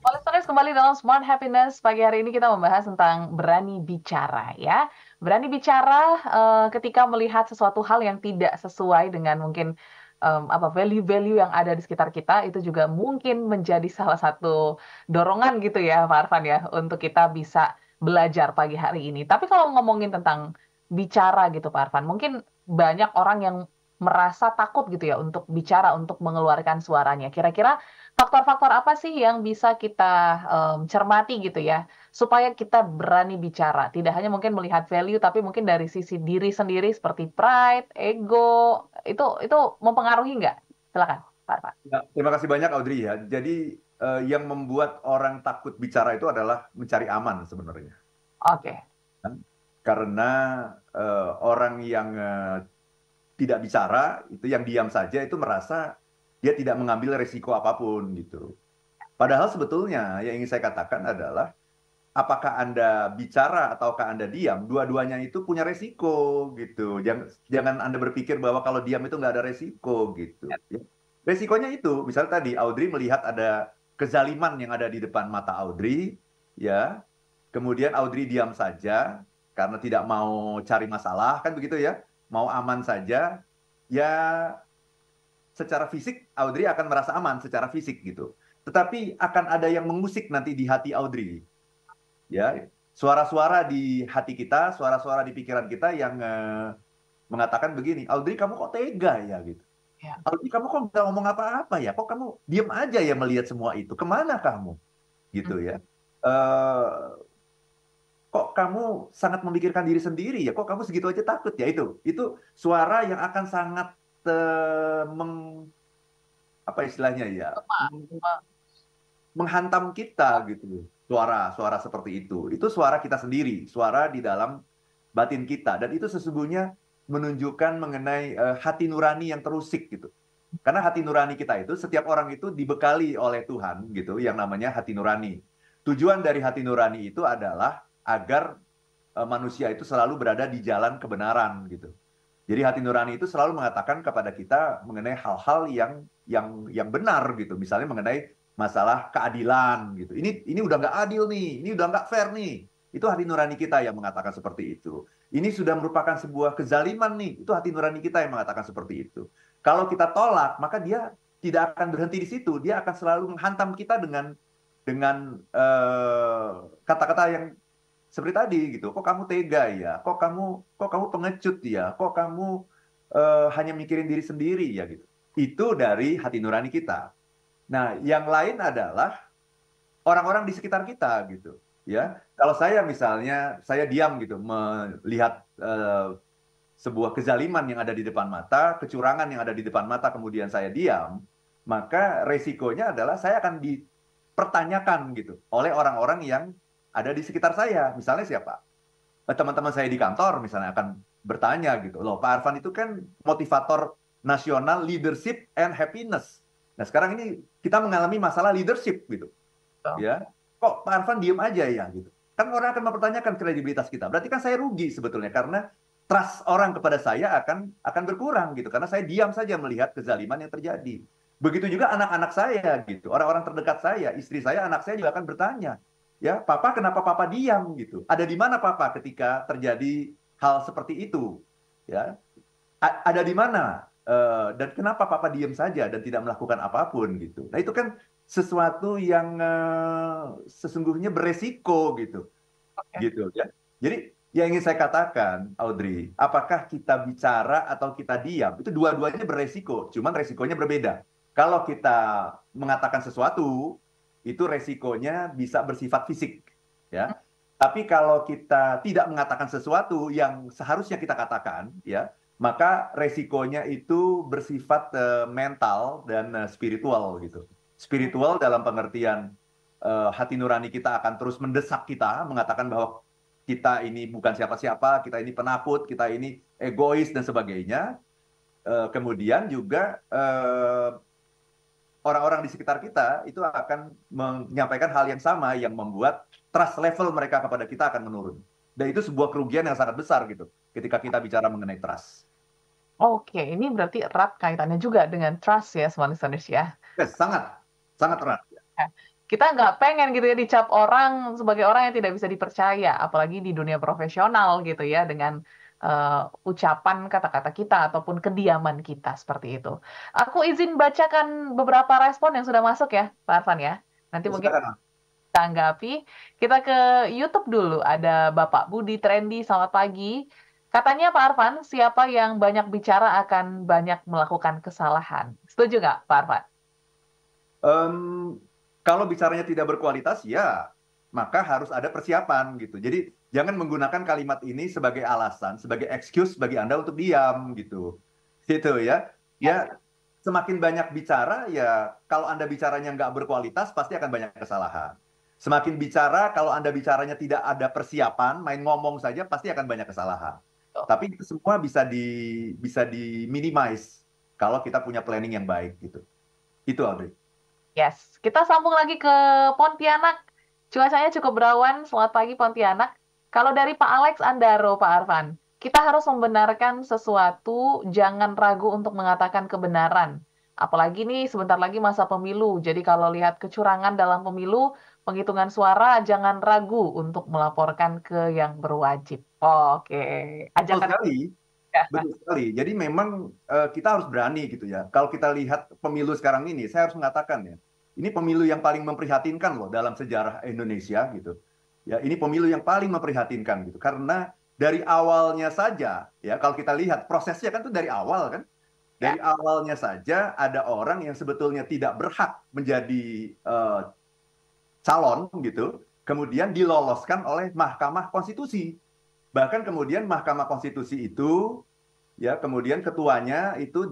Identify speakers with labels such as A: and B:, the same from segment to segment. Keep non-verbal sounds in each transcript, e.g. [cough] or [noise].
A: Listeners kembali dalam Smart Happiness. Pagi hari ini kita membahas tentang berani bicara ya. Berani bicara uh, ketika melihat sesuatu hal yang tidak sesuai dengan mungkin um, apa value-value yang ada di sekitar kita itu juga mungkin menjadi salah satu dorongan gitu ya Pak Arfan ya untuk kita bisa belajar pagi hari ini. Tapi kalau ngomongin tentang bicara gitu Pak Arfan, mungkin banyak orang yang merasa takut gitu ya untuk bicara, untuk mengeluarkan suaranya. Kira-kira faktor-faktor apa sih yang bisa kita um, cermati gitu ya, supaya kita berani bicara? Tidak hanya mungkin melihat value, tapi mungkin dari sisi diri sendiri seperti pride, ego, itu itu mempengaruhi nggak? Silakan, Pak.
B: Ya, terima kasih banyak Audrey ya. Jadi uh, yang membuat orang takut bicara itu adalah mencari aman sebenarnya.
A: Oke. Okay.
B: Karena uh, orang yang uh, tidak bicara itu yang diam saja itu merasa dia tidak mengambil resiko apa pun gitu. Padahal sebetulnya yang ingin saya katakan adalah apakah Anda bicara ataukah Anda diam, dua-duanya itu punya resiko gitu. Jangan jangan Anda berpikir bahwa kalau diam itu nggak ada resiko gitu. Ya. Resikonya itu, misalnya tadi Audrey melihat ada kezaliman yang ada di depan mata Audrey, ya. Kemudian Audrey diam saja karena tidak mau cari masalah, kan begitu ya mau aman saja, ya secara fisik Audrey akan merasa aman secara fisik gitu. Tetapi akan ada yang mengusik nanti di hati Audrey. Ya, suara-suara di hati kita, suara-suara di pikiran kita yang uh, mengatakan begini, Audrey kamu kok tega ya gitu. Ya. Audrey kamu kok nggak ngomong apa-apa ya? Kok kamu diam aja ya melihat semua itu? Ke mana kamu? Gitu hmm. ya. Uh, kok kamu sangat memikirkan diri sendiri ya? Kok kamu segitu aja takut ya? Itu itu suara yang akan sangat uh, meng apa istilahnya ya? Menghantam kita gitu suara suara seperti itu. Itu suara kita sendiri suara di dalam batin kita. Dan itu sesungguhnya menunjukkan mengenai uh, hati nurani yang terusik gitu. Karena hati nurani kita itu setiap orang itu dibekali oleh Tuhan gitu yang namanya hati nurani. Tujuan dari hati nurani itu adalah agar uh, manusia itu selalu berada di jalan kebenaran gitu. Jadi hati nurani itu selalu mengatakan kepada kita mengenai hal-hal yang yang yang benar gitu. Misalnya mengenai masalah keadilan gitu. Ini ini udah nggak adil nih, ini udah nggak fair nih. Itu hati nurani kita yang mengatakan seperti itu. Ini sudah merupakan sebuah kezaliman nih. Itu hati nurani kita yang mengatakan seperti itu. Kalau kita tolak, maka dia tidak akan berhenti di situ. Dia akan selalu menghantam kita dengan dengan eh, kata-kata uh, yang seperti tadi gitu kok kamu tega ya? Kok kamu kok kamu pengecut ya? Kok kamu uh, hanya mikirin diri sendiri ya gitu. Itu dari hati nurani kita. Nah yang lain adalah orang-orang di sekitar kita gitu ya. Kalau saya misalnya saya diam gitu melihat uh, sebuah kezaliman yang ada di depan mata kecurangan yang ada di depan mata kemudian saya diam maka resikonya adalah saya akan dipertanyakan gitu oleh orang-orang yang ada di sekitar saya. Misalnya siapa? Eh, teman-teman saya di kantor misalnya akan bertanya gitu. Loh, Pak Arfan itu kan motivator nasional leadership and happiness. Nah, sekarang ini kita mengalami masalah leadership gitu. Oh. Ya. Kok Pak Arfan diem aja ya gitu. Kan orang akan mempertanyakan kredibilitas kita. Berarti kan saya rugi sebetulnya karena trust orang kepada saya akan akan berkurang gitu karena saya diam saja melihat kezaliman yang terjadi. Begitu juga anak-anak saya gitu, orang-orang terdekat saya, istri saya, anak saya juga akan bertanya, ya papa kenapa papa diam gitu? Ada di mana papa ketika terjadi hal seperti itu? Ya A ada di mana? Uh, dan kenapa papa diam saja dan tidak melakukan apa pun gitu? Nah itu kan sesuatu yang uh, sesungguhnya beresiko gitu. Okay. gitu ya. Jadi yang ingin saya katakan Audrey apakah kita bicara atau kita diam? Itu dua-duanya beresiko cuman resikonya berbeda. Kalau kita mengatakan sesuatu itu resikonya bisa bersifat fisik ya. Tapi kalau kita tidak mengatakan sesuatu yang seharusnya kita katakan ya maka resikonya itu bersifat uh, mental dan uh, spiritual gitu. Spiritual dalam pengertian uh, hati nurani kita akan terus mendesak kita mengatakan bahwa kita ini bukan siapa-siapa kita ini penakut kita ini egois dan sebagainya. Uh, kemudian juga uh, orang-orang di sekitar kita itu akan menyampaikan hal yang sama yang membuat trust level mereka kepada kita akan menurun. Dan itu sebuah kerugian yang sangat besar gitu ketika kita bicara mengenai trust.
A: Oke, ini berarti erat kaitannya juga dengan trust ya, semua listeners ya.
B: Yes, sangat, sangat erat.
A: kita nggak pengen gitu ya dicap orang sebagai orang yang tidak bisa dipercaya, apalagi di dunia profesional gitu ya dengan uh, ucapan kata-kata kita ataupun kediaman kita seperti itu. Aku izin bacakan beberapa respon yang sudah masuk ya, Pak Arfan ya. Nanti mungkin tanggapi. Kita ke YouTube dulu. Ada Bapak Budi Trendy, selamat pagi. Katanya Pak Arfan, siapa yang banyak bicara akan banyak melakukan kesalahan. Setuju nggak Pak Arfan?
B: Um, kalau bicaranya tidak berkualitas, ya maka harus ada persiapan gitu. Jadi jangan menggunakan kalimat ini sebagai alasan, sebagai excuse bagi Anda untuk diam gitu. Gitu ya. Ya semakin banyak bicara ya kalau Anda bicaranya nggak berkualitas pasti akan banyak kesalahan. Semakin bicara kalau Anda bicaranya tidak ada persiapan, main ngomong saja pasti akan banyak kesalahan. Oh. Tapi itu semua bisa di bisa di minimize kalau kita punya planning yang baik gitu. Itu Audrey.
A: Yes, kita sambung lagi ke Pontianak. Cuacanya cukup berawan. Selamat pagi Pontianak. Kalau dari Pak Alex Andaro, Pak Arfan, kita harus membenarkan sesuatu, jangan ragu untuk mengatakan kebenaran. Apalagi nih sebentar lagi masa pemilu. Jadi kalau lihat kecurangan dalam pemilu, penghitungan suara jangan ragu untuk melaporkan ke yang berwajib. Oke,
B: ajakan sekali. [laughs] Ya. Betul sekali. Jadi memang uh, kita harus berani gitu ya. Kalau kita lihat pemilu sekarang ini, saya harus mengatakan ya, ini pemilu yang paling memprihatinkan loh dalam sejarah Indonesia gitu. Ya, ini pemilu yang paling memprihatinkan gitu. Karena dari awalnya saja ya kalau kita lihat prosesnya kan itu dari awal kan. Dari ya. awalnya saja ada orang yang sebetulnya tidak berhak menjadi uh, calon gitu, kemudian diloloskan oleh Mahkamah Konstitusi Bahkan kemudian Mahkamah Konstitusi itu ya kemudian ketuanya itu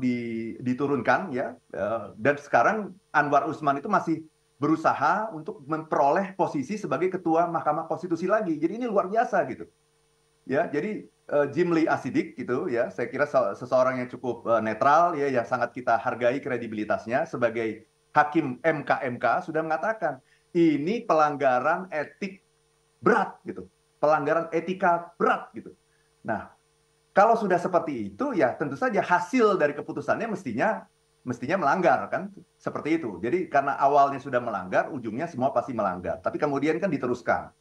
B: diturunkan ya eh, dan sekarang Anwar Usman itu masih berusaha untuk memperoleh posisi sebagai ketua Mahkamah Konstitusi lagi. Jadi ini luar biasa gitu. Ya, jadi uh, Jim Lee Asidik gitu ya, saya kira seseorang yang cukup uh, netral ya yang sangat kita hargai kredibilitasnya sebagai hakim MK-MK sudah mengatakan ini pelanggaran etik berat gitu pelanggaran etika berat gitu. Nah, kalau sudah seperti itu ya tentu saja hasil dari keputusannya mestinya mestinya melanggar kan? Seperti itu. Jadi karena awalnya sudah melanggar, ujungnya semua pasti melanggar. Tapi kemudian kan diteruskan.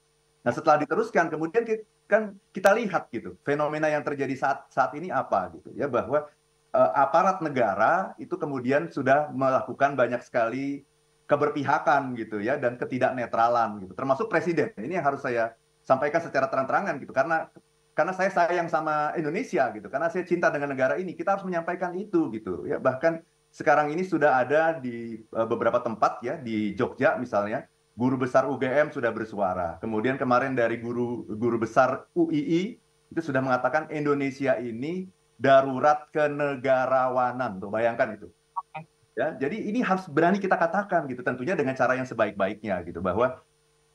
B: Nah, setelah diteruskan kemudian kan kita lihat gitu fenomena yang terjadi saat saat ini apa gitu ya bahwa uh, aparat negara itu kemudian sudah melakukan banyak sekali keberpihakan gitu ya dan ketidaknetralan gitu. Termasuk presiden. Ini yang harus saya sampaikan secara terang-terangan gitu. Karena karena saya sayang sama Indonesia gitu. Karena saya cinta dengan negara ini. Kita harus menyampaikan itu gitu ya. Bahkan sekarang ini sudah ada di uh, beberapa tempat ya di Jogja misalnya guru besar UGM sudah bersuara. Kemudian kemarin dari guru guru besar UII itu sudah mengatakan Indonesia ini darurat kenegarawanan. Tuh bayangkan itu. Ya jadi ini harus berani kita katakan gitu tentunya dengan cara yang sebaik-baiknya gitu bahwa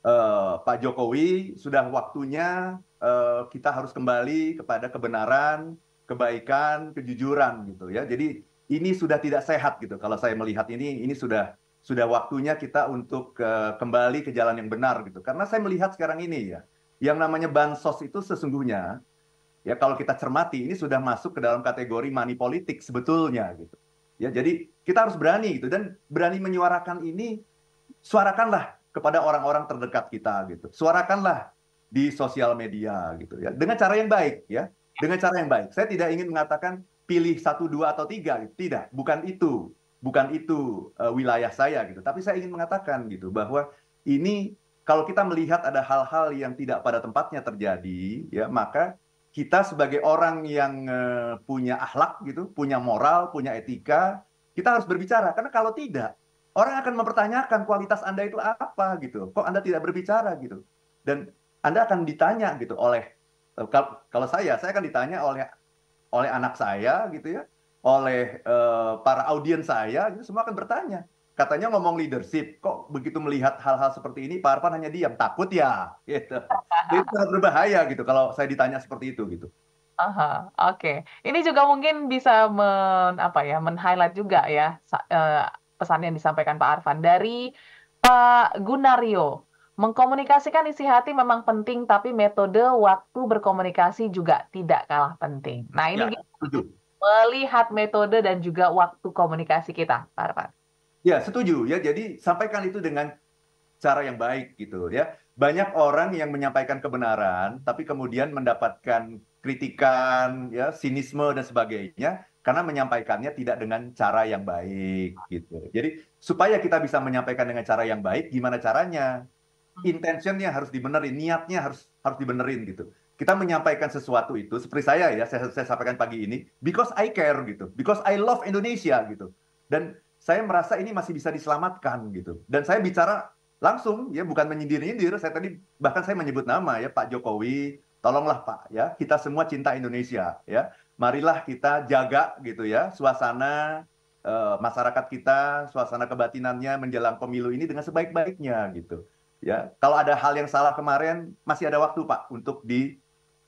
B: uh, Pak Jokowi sudah waktunya uh, kita harus kembali kepada kebenaran, kebaikan, kejujuran gitu ya. Jadi ini sudah tidak sehat gitu. Kalau saya melihat ini, ini sudah sudah waktunya kita untuk uh, kembali ke jalan yang benar gitu. Karena saya melihat sekarang ini ya, yang namanya bansos itu sesungguhnya ya kalau kita cermati ini sudah masuk ke dalam kategori money politik sebetulnya gitu. Ya, jadi kita harus berani gitu dan berani menyuarakan ini suarakanlah kepada orang-orang terdekat kita gitu. Suarakanlah di sosial media gitu ya dengan cara yang baik ya dengan cara yang baik saya tidak ingin mengatakan pilih satu dua atau tiga gitu. tidak bukan itu bukan itu uh, wilayah saya gitu tapi saya ingin mengatakan gitu bahwa ini kalau kita melihat ada hal-hal yang tidak pada tempatnya terjadi ya maka kita sebagai orang yang uh, punya akhlak gitu punya moral punya etika kita harus berbicara karena kalau tidak orang akan mempertanyakan kualitas Anda itu apa gitu. Kok Anda tidak berbicara gitu. Dan Anda akan ditanya gitu oleh eh, kalau saya saya akan ditanya oleh oleh anak saya gitu ya, oleh uh, para audiens saya gitu semua akan bertanya. Katanya ngomong leadership, kok begitu melihat hal-hal seperti ini Pak Arfan hanya diam, takut ya [laughs] gitu. itu sangat berbahaya gitu kalau saya ditanya seperti itu gitu.
A: Aha, oke. Ini juga mungkin bisa men apa ya, men-highlight juga ya, uh, pesan yang disampaikan Pak Arfan dari Pak Gunario. Mengkomunikasikan isi hati memang penting, tapi metode waktu berkomunikasi juga tidak kalah penting. Nah, ini ya, melihat metode dan juga waktu komunikasi kita, Pak Arfan.
B: Ya, setuju ya. Jadi sampaikan itu dengan cara yang baik gitu ya. Banyak orang yang menyampaikan kebenaran tapi kemudian mendapatkan kritikan ya, sinisme dan sebagainya karena menyampaikannya tidak dengan cara yang baik gitu. Jadi supaya kita bisa menyampaikan dengan cara yang baik gimana caranya? Intentionnya harus dibenerin, niatnya harus harus dibenerin gitu. Kita menyampaikan sesuatu itu seperti saya ya, saya, saya sampaikan pagi ini because I care gitu, because I love Indonesia gitu. Dan saya merasa ini masih bisa diselamatkan gitu. Dan saya bicara langsung ya bukan menyindir-nyindir saya tadi bahkan saya menyebut nama ya Pak Jokowi tolonglah Pak ya kita semua cinta Indonesia ya marilah kita jaga gitu ya suasana uh, masyarakat kita suasana kebatinannya menjelang pemilu ini dengan sebaik-baiknya gitu ya kalau ada hal yang salah kemarin masih ada waktu Pak untuk di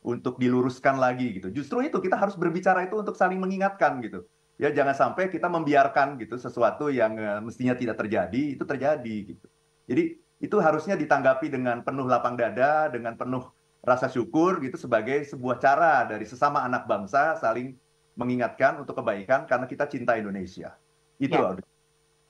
B: untuk diluruskan lagi gitu justru itu kita harus berbicara itu untuk saling mengingatkan gitu ya jangan sampai kita membiarkan gitu sesuatu yang uh, mestinya tidak terjadi itu terjadi gitu jadi itu harusnya ditanggapi dengan penuh lapang dada, dengan penuh rasa syukur gitu sebagai sebuah cara dari sesama anak bangsa saling mengingatkan untuk kebaikan karena kita cinta Indonesia. Itu ya.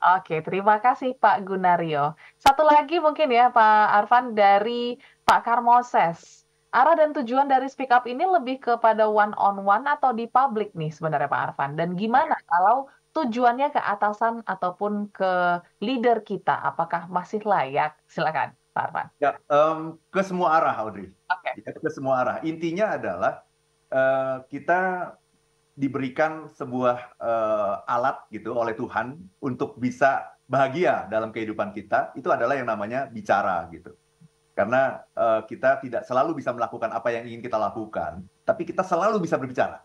A: Oke, terima kasih Pak Gunario. Satu lagi mungkin ya Pak Arfan dari Pak Karmoses. Arah dan tujuan dari speak up ini lebih kepada one on one atau di publik nih sebenarnya Pak Arfan. Dan gimana kalau tujuannya ke atasan ataupun ke leader kita, apakah masih layak? Silakan, Pak Arfan.
B: Ya, um, ke semua arah, Audrey. Okay. Ya, ke semua arah. Intinya adalah uh, kita diberikan sebuah uh, alat gitu oleh Tuhan untuk bisa bahagia dalam kehidupan kita. Itu adalah yang namanya bicara gitu. Karena uh, kita tidak selalu bisa melakukan apa yang ingin kita lakukan, tapi kita selalu bisa berbicara.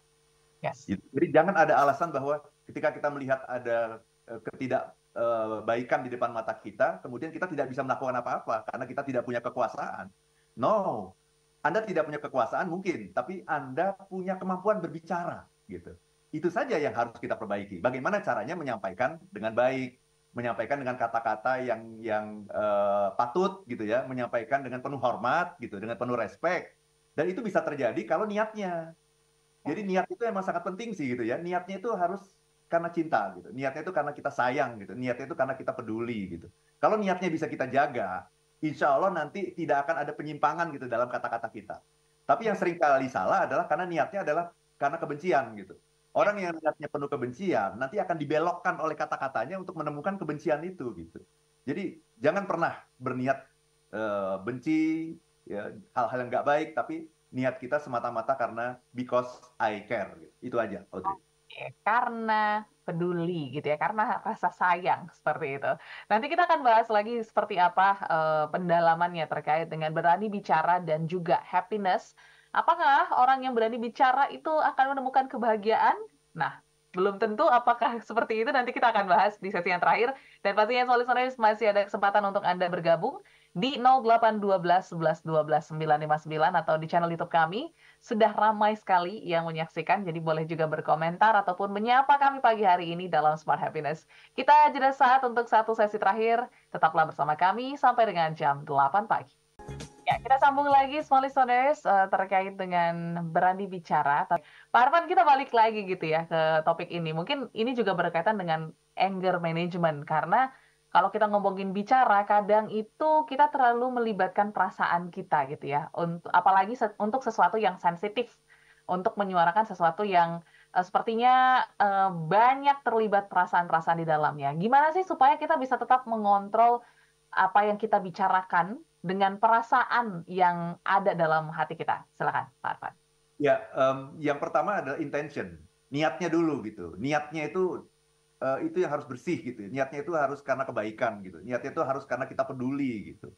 B: Yes. Gitu. Jadi jangan ada alasan bahwa ketika kita melihat ada uh, ketidakbaikan uh, di depan mata kita, kemudian kita tidak bisa melakukan apa-apa karena kita tidak punya kekuasaan. No, Anda tidak punya kekuasaan mungkin, tapi Anda punya kemampuan berbicara, gitu. Itu saja yang harus kita perbaiki. Bagaimana caranya menyampaikan dengan baik, menyampaikan dengan kata-kata yang yang uh, patut, gitu ya, menyampaikan dengan penuh hormat, gitu, dengan penuh respect. Dan itu bisa terjadi kalau niatnya. Jadi niat itu emang sangat penting sih gitu ya. Niatnya itu harus karena cinta gitu. Niatnya itu karena kita sayang gitu. Niatnya itu karena kita peduli gitu. Kalau niatnya bisa kita jaga, insya Allah nanti tidak akan ada penyimpangan gitu dalam kata-kata kita. Tapi yang sering kali salah adalah karena niatnya adalah karena kebencian gitu. Orang yang niatnya penuh kebencian nanti akan dibelokkan oleh kata-katanya untuk menemukan kebencian itu gitu. Jadi jangan pernah berniat uh, benci ya, hal-hal yang nggak baik, tapi niat kita semata-mata karena because I care. Gitu. Itu aja, Audrey
A: karena peduli gitu ya, karena rasa sayang seperti itu. Nanti kita akan bahas lagi seperti apa uh, pendalamannya terkait dengan berani bicara dan juga happiness. Apakah orang yang berani bicara itu akan menemukan kebahagiaan? Nah, belum tentu apakah seperti itu nanti kita akan bahas di sesi yang terakhir dan pastinya soal masih ada kesempatan untuk Anda bergabung di 0812 11 12 959 atau di channel YouTube kami sudah ramai sekali yang menyaksikan, jadi boleh juga berkomentar ataupun menyapa kami pagi hari ini dalam Smart Happiness. Kita jeda saat untuk satu sesi terakhir. Tetaplah bersama kami sampai dengan jam 8 pagi. Ya, kita sambung lagi small listeners uh, terkait dengan berani bicara. Pak Arfan, kita balik lagi gitu ya ke topik ini. Mungkin ini juga berkaitan dengan anger management karena kalau kita ngomongin bicara, kadang itu kita terlalu melibatkan perasaan kita gitu ya. Untuk apalagi se untuk sesuatu yang sensitif, untuk menyuarakan sesuatu yang uh, sepertinya uh, banyak terlibat perasaan-perasaan di dalamnya. Gimana sih supaya kita bisa tetap mengontrol apa yang kita bicarakan dengan perasaan yang ada dalam hati kita? Silakan, Pak Arfan.
B: Ya, um, yang pertama adalah intention, niatnya dulu gitu. Niatnya itu uh, itu yang harus bersih gitu. Niatnya itu harus karena kebaikan gitu. Niatnya itu harus karena kita peduli gitu.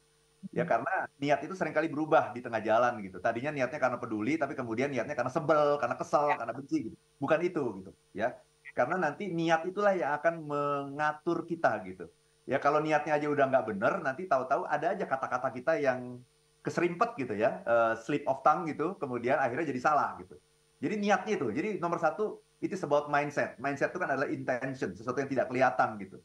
B: Ya hmm. karena niat itu sering kali berubah di tengah jalan gitu. Tadinya niatnya karena peduli, tapi kemudian niatnya karena sebel, karena kesel, ya. karena benci gitu. Bukan itu gitu, ya. Karena nanti niat itulah yang akan mengatur kita gitu. Ya kalau niatnya aja udah nggak bener, nanti tahu-tahu ada aja kata-kata kita yang keserimpet gitu ya, uh, slip of tongue gitu, kemudian akhirnya jadi salah gitu. Jadi niatnya itu. Jadi nomor satu itu about mindset. Mindset itu kan adalah intention, sesuatu yang tidak kelihatan gitu.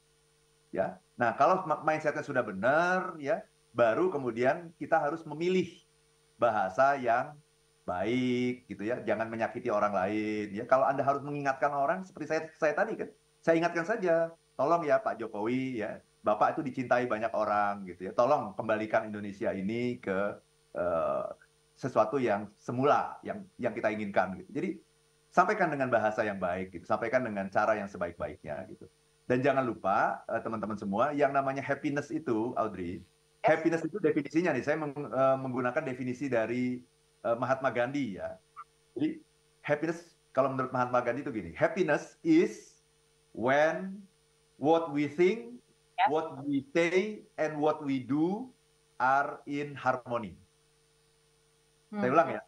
B: Ya. Nah, kalau mindsetnya sudah benar ya, baru kemudian kita harus memilih bahasa yang baik gitu ya. Jangan menyakiti orang lain ya. Kalau Anda harus mengingatkan orang seperti saya saya tadi kan. Saya ingatkan saja, tolong ya Pak Jokowi ya, Bapak itu dicintai banyak orang gitu ya. Tolong kembalikan Indonesia ini ke uh, sesuatu yang semula yang yang kita inginkan gitu. Jadi sampaikan dengan bahasa yang baik gitu, sampaikan dengan cara yang sebaik-baiknya gitu. Dan jangan lupa uh, teman-teman semua yang namanya happiness itu Audrey, happiness itu definisinya nih saya meng, uh, menggunakan definisi dari uh, Mahatma Gandhi ya. Jadi happiness kalau menurut Mahatma Gandhi itu gini, happiness is when what we think. What we say, and what we do are in harmony. Hmm. Saya ulang ya.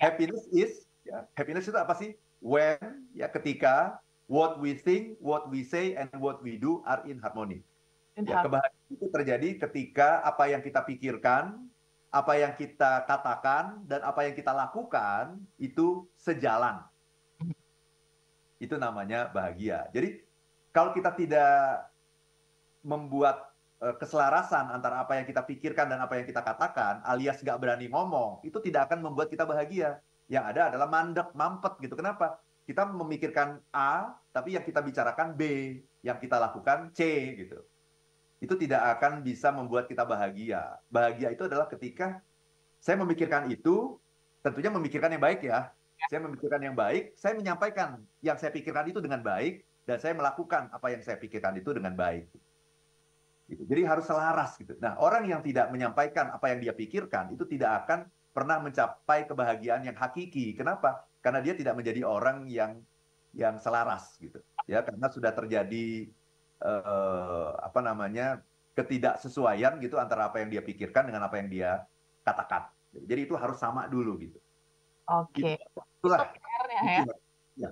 B: Happiness is, ya, happiness itu apa sih? When, ya ketika what we think, what we say, and what we do are in harmony. In ya, kebahagiaan itu terjadi ketika apa yang kita pikirkan, apa yang kita katakan, dan apa yang kita lakukan itu sejalan. Hmm. Itu namanya bahagia. Jadi kalau kita tidak membuat uh, keselarasan antara apa yang kita pikirkan dan apa yang kita katakan, alias nggak berani ngomong, itu tidak akan membuat kita bahagia. Yang ada adalah mandek, mampet gitu. Kenapa? Kita memikirkan A, tapi yang kita bicarakan B, yang kita lakukan C gitu. Itu tidak akan bisa membuat kita bahagia. Bahagia itu adalah ketika saya memikirkan itu, tentunya memikirkan yang baik ya. Saya memikirkan yang baik, saya menyampaikan yang saya pikirkan itu dengan baik, dan saya melakukan apa yang saya pikirkan itu dengan baik. Gitu. Jadi harus selaras gitu. Nah, orang yang tidak menyampaikan apa yang dia pikirkan itu tidak akan pernah mencapai kebahagiaan yang hakiki. Kenapa? Karena dia tidak menjadi orang yang yang selaras gitu. Ya, karena sudah terjadi eh, apa namanya? ketidaksesuaian gitu antara apa yang dia pikirkan dengan apa yang dia katakan. Jadi itu harus sama dulu gitu.
A: Oke. Okay. Gitu. Itulah. ya. ya.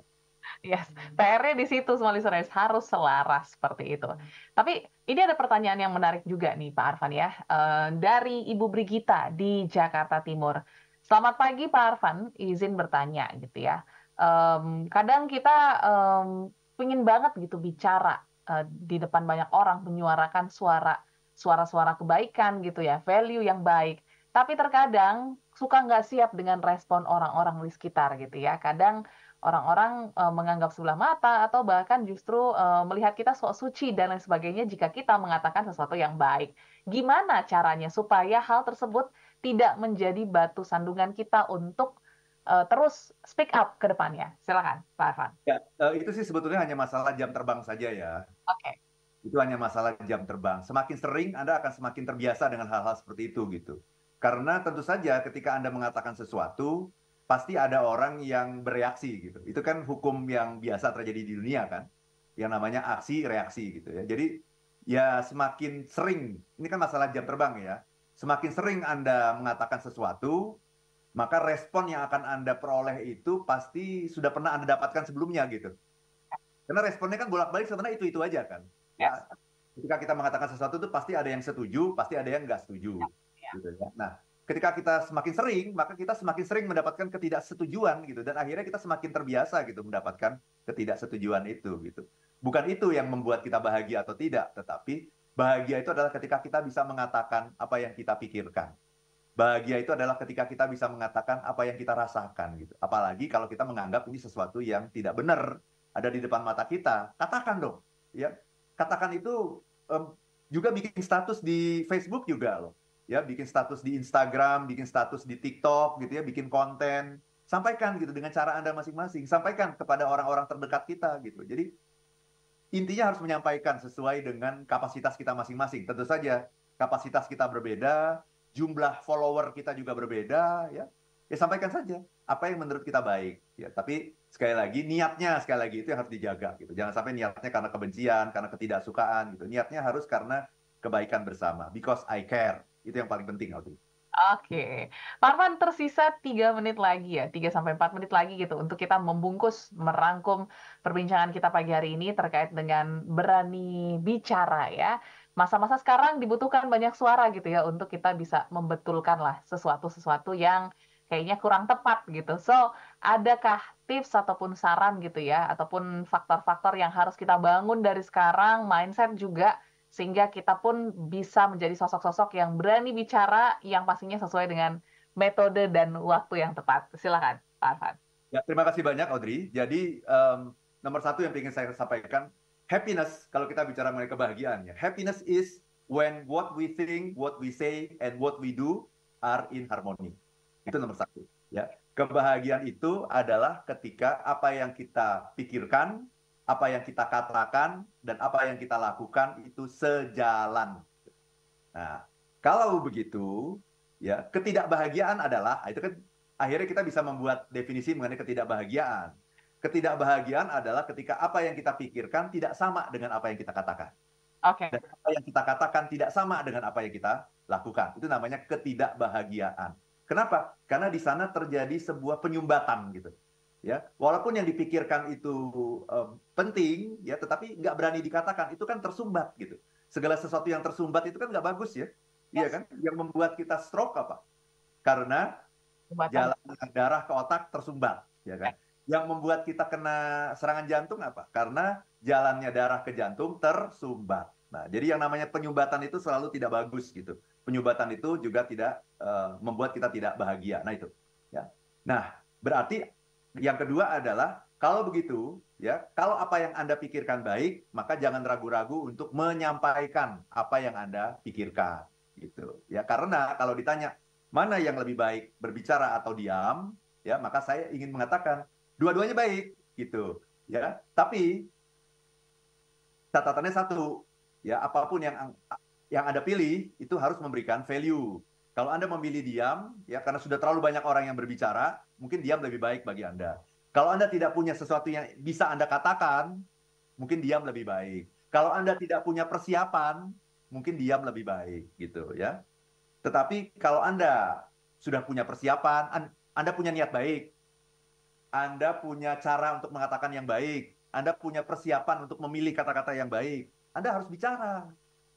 A: Yes, PR-nya di situ semua listeners harus selaras seperti itu. Tapi ini ada pertanyaan yang menarik juga nih Pak Arfan ya uh, dari Ibu Brigita di Jakarta Timur. Selamat pagi Pak Arfan, izin bertanya gitu ya. Kadang kita pengen banget gitu bicara uh, di depan banyak orang menyuarakan suara suara-suara kebaikan gitu ya, value yang baik. Tapi terkadang suka nggak siap dengan respon orang-orang di sekitar gitu ya. Kadang orang-orang uh, menganggap sebelah mata atau bahkan justru uh, melihat kita sok suci dan lain sebagainya jika kita mengatakan sesuatu yang baik. Gimana caranya supaya hal tersebut tidak menjadi batu sandungan kita untuk uh, terus speak up ke depannya? Silakan, Pak Arfan.
B: Ya, uh, itu sih sebetulnya hanya masalah jam terbang saja ya.
A: Oke. Okay.
B: Itu hanya masalah jam terbang. Semakin sering Anda akan semakin terbiasa dengan hal-hal seperti itu gitu. Karena tentu saja ketika Anda mengatakan sesuatu, pasti ada orang yang bereaksi gitu. Itu kan hukum yang biasa terjadi di dunia kan, yang namanya aksi reaksi gitu ya. Jadi ya semakin sering, ini kan masalah jam terbang ya, semakin sering Anda mengatakan sesuatu, maka respon yang akan Anda peroleh itu pasti sudah pernah Anda dapatkan sebelumnya gitu. Karena responnya kan bolak-balik sebenarnya itu-itu aja kan. Ya, ketika kita mengatakan sesuatu itu pasti ada yang setuju, pasti ada yang nggak setuju. Ya. Gitu ya. Nah, ketika kita semakin sering, maka kita semakin sering mendapatkan ketidaksetujuan gitu dan akhirnya kita semakin terbiasa gitu mendapatkan ketidaksetujuan itu gitu. Bukan itu yang membuat kita bahagia atau tidak, tetapi bahagia itu adalah ketika kita bisa mengatakan apa yang kita pikirkan. Bahagia itu adalah ketika kita bisa mengatakan apa yang kita rasakan gitu. Apalagi kalau kita menganggap ini sesuatu yang tidak benar ada di depan mata kita, katakan dong, ya. Katakan itu um, juga bikin status di Facebook juga loh ya bikin status di Instagram, bikin status di TikTok gitu ya, bikin konten, sampaikan gitu dengan cara Anda masing-masing, sampaikan kepada orang-orang terdekat kita gitu. Jadi intinya harus menyampaikan sesuai dengan kapasitas kita masing-masing. Tentu saja kapasitas kita berbeda, jumlah follower kita juga berbeda ya. Ya sampaikan saja apa yang menurut kita baik ya. Tapi sekali lagi niatnya sekali lagi itu yang harus dijaga gitu. Jangan sampai niatnya karena kebencian, karena ketidaksukaan gitu. Niatnya harus karena kebaikan bersama because I care itu yang paling penting, Audrey.
A: Oke, Parvan tersisa tiga menit lagi ya, 3 sampai empat menit lagi gitu untuk kita membungkus, merangkum perbincangan kita pagi hari ini terkait dengan berani bicara ya. Masa-masa sekarang dibutuhkan banyak suara gitu ya untuk kita bisa membetulkan lah sesuatu-sesuatu yang kayaknya kurang tepat gitu. So, adakah tips ataupun saran gitu ya, ataupun faktor-faktor yang harus kita bangun dari sekarang, mindset juga sehingga kita pun bisa menjadi sosok-sosok yang berani bicara yang pastinya sesuai dengan metode dan waktu yang tepat. Silakan, Pak Arfan.
B: Ya, terima kasih banyak Audrey. Jadi um, nomor satu yang ingin saya sampaikan, happiness kalau kita bicara mengenai kebahagiaan ya. Happiness is when what we think, what we say, and what we do are in harmony. Itu nomor satu. Ya, kebahagiaan itu adalah ketika apa yang kita pikirkan, apa yang kita katakan, dan apa yang kita lakukan itu sejalan. Nah, kalau begitu, ya ketidakbahagiaan adalah itu kan akhirnya kita bisa membuat definisi mengenai ketidakbahagiaan. Ketidakbahagiaan adalah ketika apa yang kita pikirkan tidak sama dengan apa yang kita katakan.
A: Oke. Okay.
B: Dan apa yang kita katakan tidak sama dengan apa yang kita lakukan. Itu namanya ketidakbahagiaan. Kenapa? Karena di sana terjadi sebuah penyumbatan gitu. Ya, walaupun yang dipikirkan itu um, penting, ya, tetapi nggak berani dikatakan, itu kan tersumbat gitu. Segala sesuatu yang tersumbat itu kan nggak bagus ya, iya yes. iya kan? Yang membuat kita stroke apa? Karena jalan darah ke otak tersumbat, ya kan? Yang membuat kita kena serangan jantung apa? Karena jalannya darah ke jantung tersumbat. Nah, jadi yang namanya penyumbatan itu selalu tidak bagus gitu. Penyumbatan itu juga tidak uh, membuat kita tidak bahagia. Nah, itu ya. Nah, berarti yang kedua adalah kalau begitu ya, kalau apa yang Anda pikirkan baik, maka jangan ragu-ragu untuk menyampaikan apa yang Anda pikirkan gitu. Ya, karena kalau ditanya mana yang lebih baik, berbicara atau diam, ya, maka saya ingin mengatakan dua-duanya baik gitu. Ya, tapi catatannya satu, ya apa pun yang yang Anda pilih itu harus memberikan value. Kalau Anda memilih diam, ya karena sudah terlalu banyak orang yang berbicara, mungkin diam lebih baik bagi Anda. Kalau Anda tidak punya sesuatu yang bisa Anda katakan, mungkin diam lebih baik. Kalau Anda tidak punya persiapan, mungkin diam lebih baik gitu ya. Tetapi kalau Anda sudah punya persiapan, Anda punya niat baik, Anda punya cara untuk mengatakan yang baik, anda punya persiapan untuk memilih kata-kata yang baik. Anda harus bicara.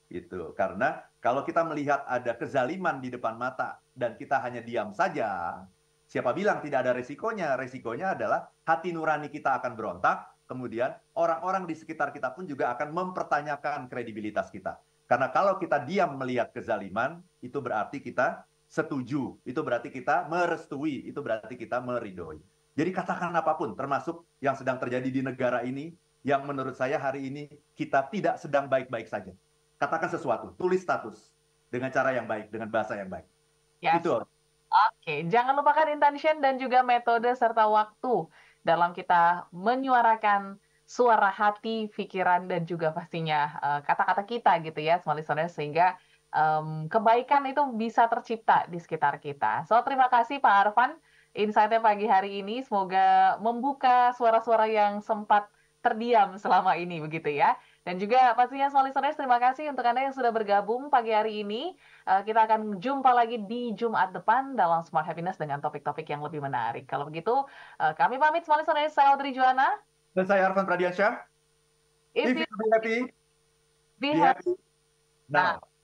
B: Gitu. Karena kalau kita melihat ada kezaliman di depan mata dan kita hanya diam saja, siapa bilang tidak ada resikonya? Resikonya adalah hati nurani kita akan berontak, kemudian orang-orang di sekitar kita pun juga akan mempertanyakan kredibilitas kita. Karena kalau kita diam melihat kezaliman, itu berarti kita setuju, itu berarti kita merestui, itu berarti kita meridoi. Jadi katakan apa pun, termasuk yang sedang terjadi di negara ini, yang menurut saya hari ini kita tidak sedang baik-baik saja. Katakan sesuatu, tulis status dengan cara yang baik, dengan bahasa yang baik.
A: Yes. Itu. Oke, jangan lupakan intention dan juga metode serta waktu dalam kita menyuarakan suara hati, pikiran, dan juga pastinya eh, kata-kata uh, kita gitu ya, small listener, sehingga um, kebaikan itu bisa tercipta di sekitar kita. So, terima kasih Pak Arfan insight-nya pagi hari ini. Semoga membuka suara-suara yang sempat terdiam selama ini begitu ya. Dan juga pastinya small listeners terima kasih untuk Anda yang sudah bergabung pagi hari ini. Uh, kita akan jumpa lagi di Jumat depan dalam Smart Happiness dengan topik-topik yang lebih menarik. Kalau begitu uh, kami pamit small listeners. Saya Audrey Juana.
B: Dan saya Arfan Pradiansyah.
A: If, If you be happy, be, be happy. happy.
B: Now. Nah.